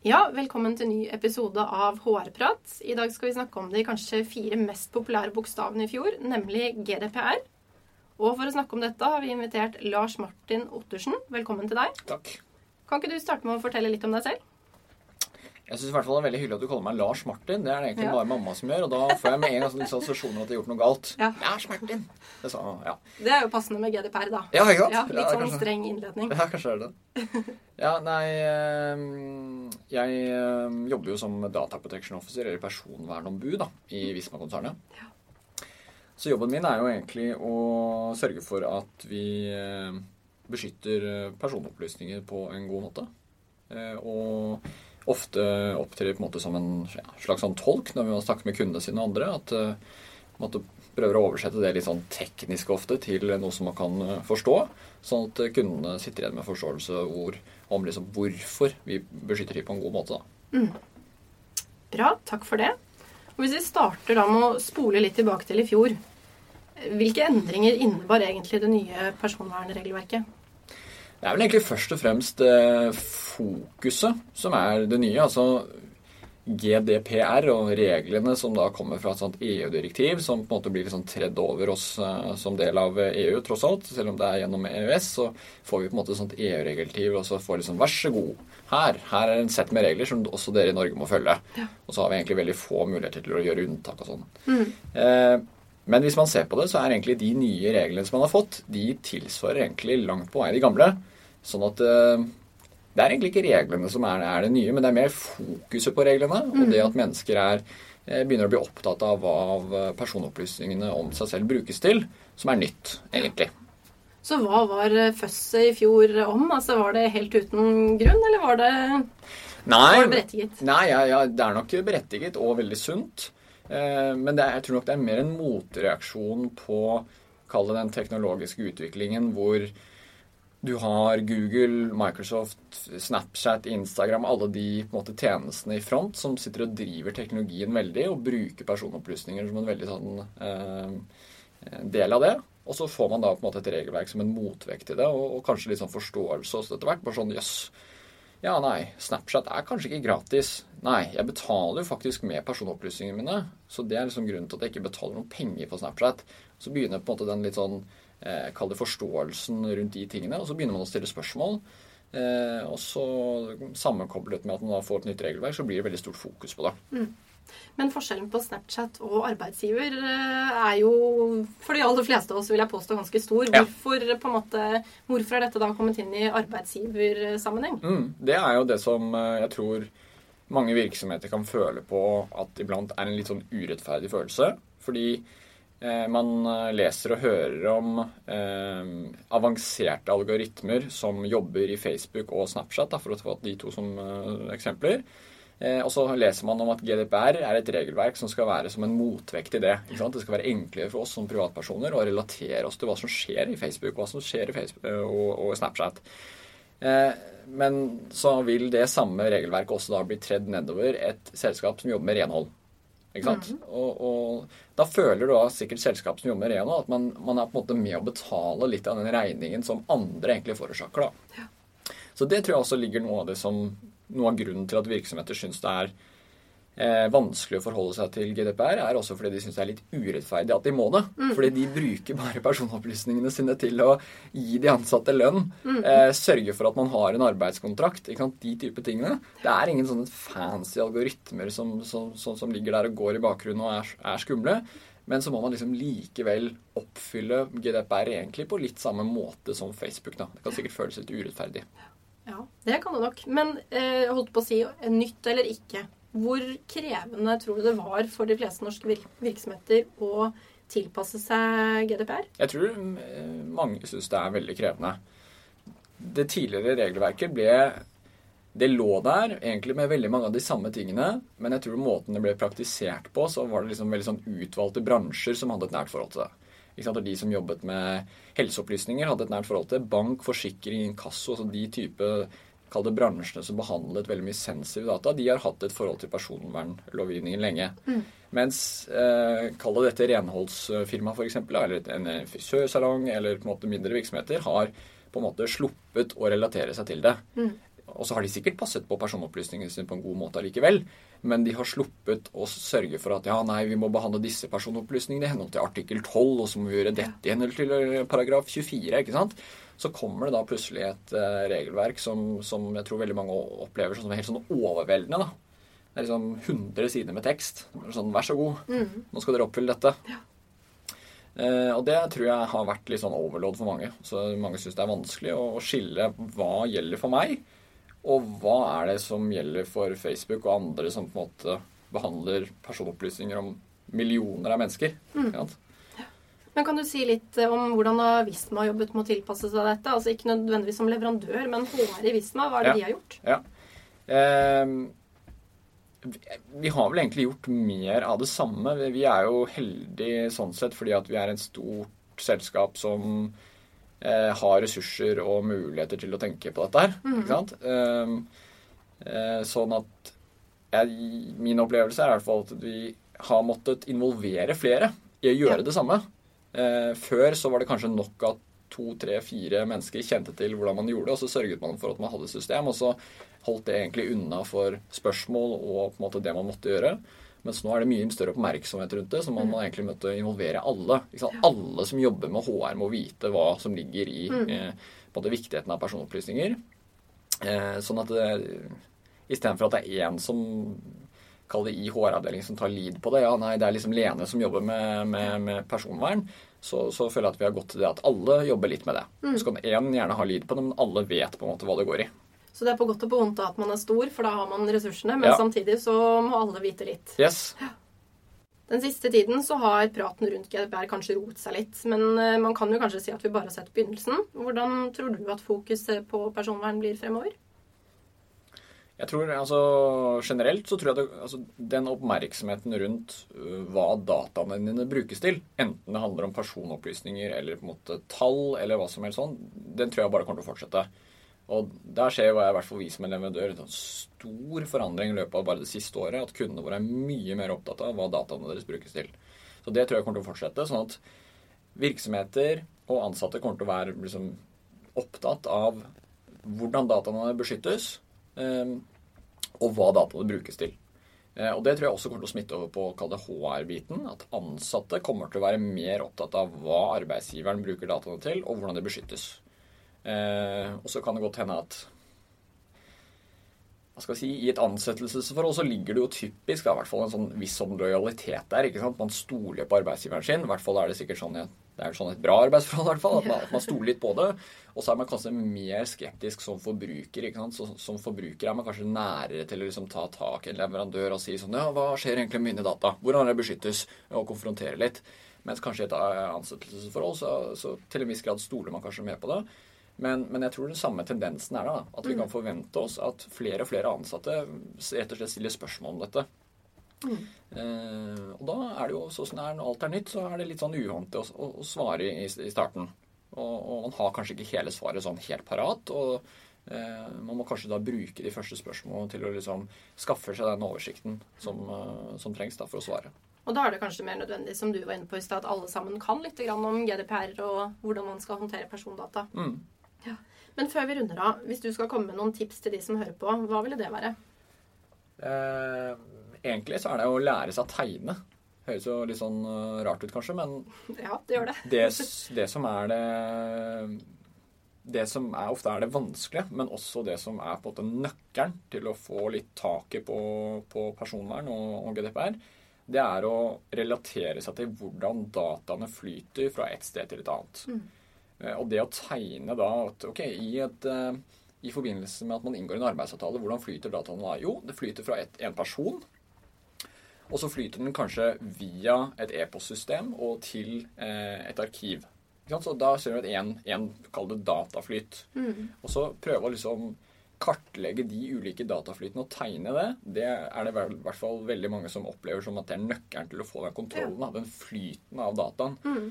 Ja, velkommen til ny episode av HR-prat. I dag skal vi snakke om de kanskje fire mest populære bokstavene i fjor, nemlig GDPR. Og for å snakke om dette har vi invitert Lars Martin Ottersen. Velkommen til deg. Takk. Kan ikke du starte med å fortelle litt om deg selv? Jeg synes i hvert fall det er veldig hyggelig at du kaller meg Lars Martin. Det er det egentlig Ja. bare mamma som gjør, og da får jeg med en gang sånn litt assosiasjoner at jeg har gjort noe galt. Ja. Lars Martin. Det sa ja. Det er jo passende med GDPR, da. Ja, ikke sant? Ja, litt Ja, sånn kanskje. streng innledning. Ja, kanskje er det. Ja, nei ehm, Jeg ehm, jobber jo som data protection officer, eller personvernombud, da, i Visma-konsernet. Så jobben min er jo egentlig å sørge for at vi eh, beskytter eh, personopplysninger på en god måte. Eh, Og ofte opptrer på en måte som en slags sånn tolk når vi snakker med kundene sine og andre. At eh, måte prøver å oversette det litt sånn teknisk ofte til noe som man kan eh, forstå. Sånn at eh, kundene sitter igjen med forståelse ord, om liksom hvorfor vi beskytter dem på en god måte. Da. Bra, takk for det. Og hvis vi starter da med å spole litt tilbake til i fjor. Hvilke endringer innebar egentlig det nye personvernregelverket? Det er vel egentlig først og fremst eh, fokuset som er det nye. Altså GDPR og reglene som da kommer fra et sånt EU-direktiv, som på en måte blir liksom tredd over oss eh, som del av EU, tross alt. Selv om det er gjennom EØS, så får vi på en måte et sånt EU-regeltiv, og så får liksom vær så god, her, her er en sett med regler som også dere i Norge må følge. Og så har vi egentlig veldig få muligheter til å gjøre unntak og sånn. Eh, men hvis man ser på det, så er egentlig de nye reglene som man har fått, de tilsvarer egentlig langt på vei de gamle. Sånn at eh, det er egentlig ikke reglene som er, er det nye, men det er mer fokuset på reglene. Og det at mennesker er, eh, begynner å bli opptatt av hva eh, personopplysningene om seg selv brukes til, som er nytt, egentlig. Så hva var fødselet i fjor om? Altså Var det helt uten grunn, eller var det, Nei, var det berettiget? Nei, ja, ja, det er nok berettiget og veldig sunt. Eh, men det er, jeg tror nok det er mer en motreaksjon på Kall det den teknologiske utviklingen hvor du har Google, Microsoft, Snapchat, Instagram, alle de måte, tjenestene i front som sitter og driver teknologien veldig og bruker personopplysninger som en veldig sånn eh, del av det. Og så får man da på en måte et regelverk som en motvekt til det, og, og kanskje litt sånn forståelse også etter hvert. Bare sånn jøss. Ja, nei, Snapchat er kanskje ikke gratis. Nei, jeg betaler jo faktisk med personopplysningene mine. Så det er liksom grunnen til at jeg ikke betaler noen penger på Snapchat. Så begynner på en måte den litt sånn eh, Kall det forståelsen rundt de tingene. Og så begynner man å stille spørsmål. Eh, og så sammenkoblet med at man da får et nytt regelverk, så blir det veldig stort fokus på det. Men forskjellen på Snapchat og arbeidsgiver eh, er jo for de aller fleste av oss vil jeg påstå ganske stor. Hvorfor, på en måte, hvorfor er dette da kommet inn i arbeidsgiversammenheng? Mm, det er jo det som eh, jeg tror mange virksomheter kan føle på at iblant er en litt sånn urettferdig følelse. Fordi man eh, leser og hører om eh, avanserte algoritmer som jobber i Facebook og Snapchat, da, for å ta de to som eh, eksempler. Eh, og så leser man om at GDPR er et regelverk som skal være som en motvekt til det. Det skal være enklere for oss som privatpersoner å relatere oss til hva som skjer i Facebook, hva som skjer i Facebook eh, og, og Snapchat. Eh, men så vil det samme regelverket også da bli tredd nedover et selskap som jobber med renhold. Ikke sant? og, og da føler da sikkert selskap som jobber med renhold, at man, man er på en måte med å betale litt av den regningen som andre egentlig forårsaker. da. Så det tror jeg også ligger noe av det som noe av grunnen til at virksomheter syns det er vanskelig å forholde seg til GDPR, er også fordi de syns det er litt urettferdig at de må det. Fordi de bruker bare personopplysningene sine til å gi de ansatte lønn. Eh, sørge for at man har en arbeidskontrakt. Ikke sant? De type tingene. Det er ingen sånne fancy algoritmer som, som, som, som ligger der og går i bakgrunnen og er, er skumle. Men så må man liksom likevel oppfylle GDPR egentlig på litt samme måte som Facebook. da. Det kan sikkert føles litt urettferdig. Ja, det kan det nok. Men eh, holdt på å si nytt eller ikke. Hvor krevende tror du det var for de fleste norske virksomheter å tilpasse seg GDPR? Jeg tror eh, mange syns det er veldig krevende. Det tidligere regelverket ble Det lå der egentlig med veldig mange av de samme tingene, men jeg tror måten det ble praktisert på, så var det liksom veldig sånn utvalgte bransjer som hadde et nært forhold til det. De som jobbet med helseopplysninger, hadde et nært forhold til bank, forsikring, inkasso, altså de type kall det bransjene som behandlet veldig mye sensitive data, de har hatt et forhold til personvernlovgivningen lenge. Mm. Mens eh, kall det dette renholdsfirma f.eks., eller en frisørsalong eller på en måte mindre virksomheter, har på en måte sluppet å relatere seg til det. Mm. Og så har de sikkert passet på personopplysningene sine på en god måte allikevel, men de har sluppet å sørge for at ja, nei, vi må behandle disse personopplysningene i henhold til artikkel 12, og så må vi gjøre dette i henhold til eh, paragraf 24, ikke sant? Så kommer det da plutselig et uh, regelverk som, som, jeg tror veldig mange opplever som helt sånn overveldende, da. Det er liksom 100 sider med tekst. Sånn, vær så god, Mm. nå skal dere oppfylle dette. Ja. Eh, og det tror jeg har vært litt sånn overload for mange. Så mange syns det er vanskelig å skille hva gjelder for meg, og hva er det som gjelder for Facebook og andre som på en måte behandler personopplysninger om millioner av mennesker. Mm. Men kan du si litt om hvordan har Visma jobbet med å tilpasse seg dette? Altså Ikke nødvendigvis som leverandør, men HR i Visma, hva er det Ja. de har gjort? Ja. Eh, vi- har vel egentlig gjort mer av det samme. Vi- er jo heldige sånn sett fordi at vi er et stort selskap som eh, har ressurser og muligheter til å tenke på dette her. Mhm. Ikke sant? Ehm, eh, sånn at jeg, min opplevelse er i hvert fall at vi har måttet involvere flere i å gjøre Ja. det samme. Eh, før så var det kanskje nok at to, tre, fire mennesker kjente til hvordan man gjorde det, og så sørget man for at man hadde et system, og så holdt det egentlig unna for spørsmål og på en måte det man måtte gjøre. Mens nå er det mye større oppmerksomhet rundt det, så man må egentlig måtte involvere alle. Alle som jobber med HR, må vite hva som ligger i Mm. eh, måte viktigheten av personopplysninger. Eh, sånn at det, istedenfor at det er én som Kall det i HR-avdelingen som tar lead på det. Ja, nei, det er liksom Lene som jobber med, med, med personvern. Så, så føler jeg at vi har gått til det at alle jobber litt med det. Mm. Så kan én gjerne ha lyd på det, men alle vet på en måte hva det går i. Så det er på godt og på vondt at man er stor, for da har man ressursene, men Ja. samtidig så må alle vite litt. Yes. Den siste tiden så har praten rundt GDPR kanskje roet seg litt, men eh, man kan jo kanskje si at vi bare har sett begynnelsen. Hvordan tror du at fokuset på personvern blir fremover? Jeg tror, altså Generelt så tror jeg at altså, den oppmerksomheten rundt uh, hva dataene dine brukes til, enten det handler om personopplysninger eller på en måte tall eller hva som helst sånn, den tror jeg bare kommer til å fortsette. Og der skjer hva jeg i hvert fall vi som en leverandør en stor forandring i løpet av bare det siste året. At kundene våre er mye mer opptatt av hva dataene deres brukes til. Så det tror jeg kommer til å fortsette. Sånn at virksomheter og ansatte kommer til å være liksom, opptatt av hvordan dataene beskyttes. eh, og hva dataene brukes til. Eh, Og Det tror jeg også kommer til å smitte over på kall det HR-biten. At ansatte kommer til å være mer opptatt av hva arbeidsgiveren bruker dataene til, og hvordan det beskyttes. Eh, og så kan det godt hende at hva skal jeg si, I et ansettelsesforhold så ligger det jo typisk da, i hvert fall en sånn viss sånn lojalitet der. ikke sant? Man stoler på arbeidsgiveren sin. I hvert fall er det sikkert sånn, i- det er sånn et bra arbeidsforhold. i hvert fall, At man, at man stoler litt på det. Og så er man kanskje mer skeptisk som forbruker. ikke sant? Så, som forbruker er man kanskje nærere til å liksom ta tak i en leverandør og si sånn Ja, hva skjer egentlig med mine data? Hvordan det beskyttes? Og konfrontere litt. Mens kanskje i et ansettelsesforhold så, så til en viss grad stoler man kanskje mer på det. Men, men jeg tror den samme tendensen er da, At vi kan forvente oss at flere og flere ansatte rett og slett stiller spørsmål om dette. Eh, og da er det jo sånn som det er når alt er nytt, så er det litt sånn uvant å, å, å svare i, i starten. Og, og man har kanskje ikke hele svaret sånn helt parat. Og eh, man må kanskje da bruke de første spørsmålene til å liksom skaffe seg den oversikten som, eh, som trengs da for å svare. Og da er det kanskje mer nødvendig, som du var inne på i stad, at alle sammen kan litt grann om GDPR og hvordan man skal håndtere persondata. Mm. Men før vi runder av, hvis du skal komme med noen tips til de som hører på, hva ville det være? Eh, egentlig så er det å lære seg å tegne. Høres jo litt sånn eh, rart ut kanskje, men Ja, det gjør det. det, det som er det Det som er, ofte er det vanskelige, men også det som er på en måte nøkkelen til å få litt taket på, på personvern og, og GDPR, det er å relatere seg til hvordan dataene flyter fra et sted til et annet. Mm. Og det å tegne da at ok, i, et, eh, i forbindelse med at man inngår en arbeidsavtale, hvordan flyter dataene da? Jo, det flyter fra et, en person. Og så flyter den kanskje via et e-postsystem og til eh, et arkiv. Så da ser vi kall det dataflyt. Og så prøve å liksom kartlegge de ulike dataflytene og tegne det, det er det i hvert fall veldig mange som opplever som at det er nøkkelen til å få den kontrollen. ja. Den flyten av dataen. Mm.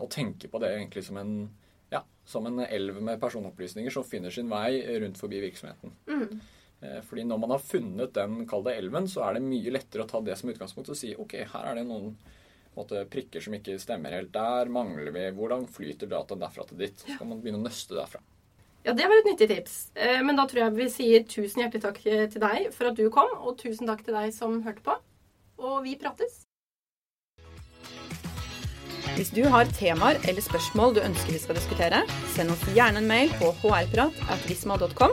og tenke på det egentlig som en, ja, som en elv med personopplysninger som finner sin vei rundt forbi virksomheten. Mm. Eh, Fordi når man har funnet den, kalde elven, så er det mye lettere å ta det som utgangspunkt og si ok, her er det noen måte, prikker som ikke stemmer helt. Der mangler vi Hvordan flyter dataen derfra til ditt? Så kan man begynne å nøste derfra. Ja, det var et nyttig tips. Eh, Men da tror jeg vi sier tusen hjertelig takk til deg for at du kom, og tusen takk til deg som hørte på. Og vi prates. Hvis du har temaer eller spørsmål du ønsker vi skal diskutere, send oss gjerne en mail på hrprat.visma.com.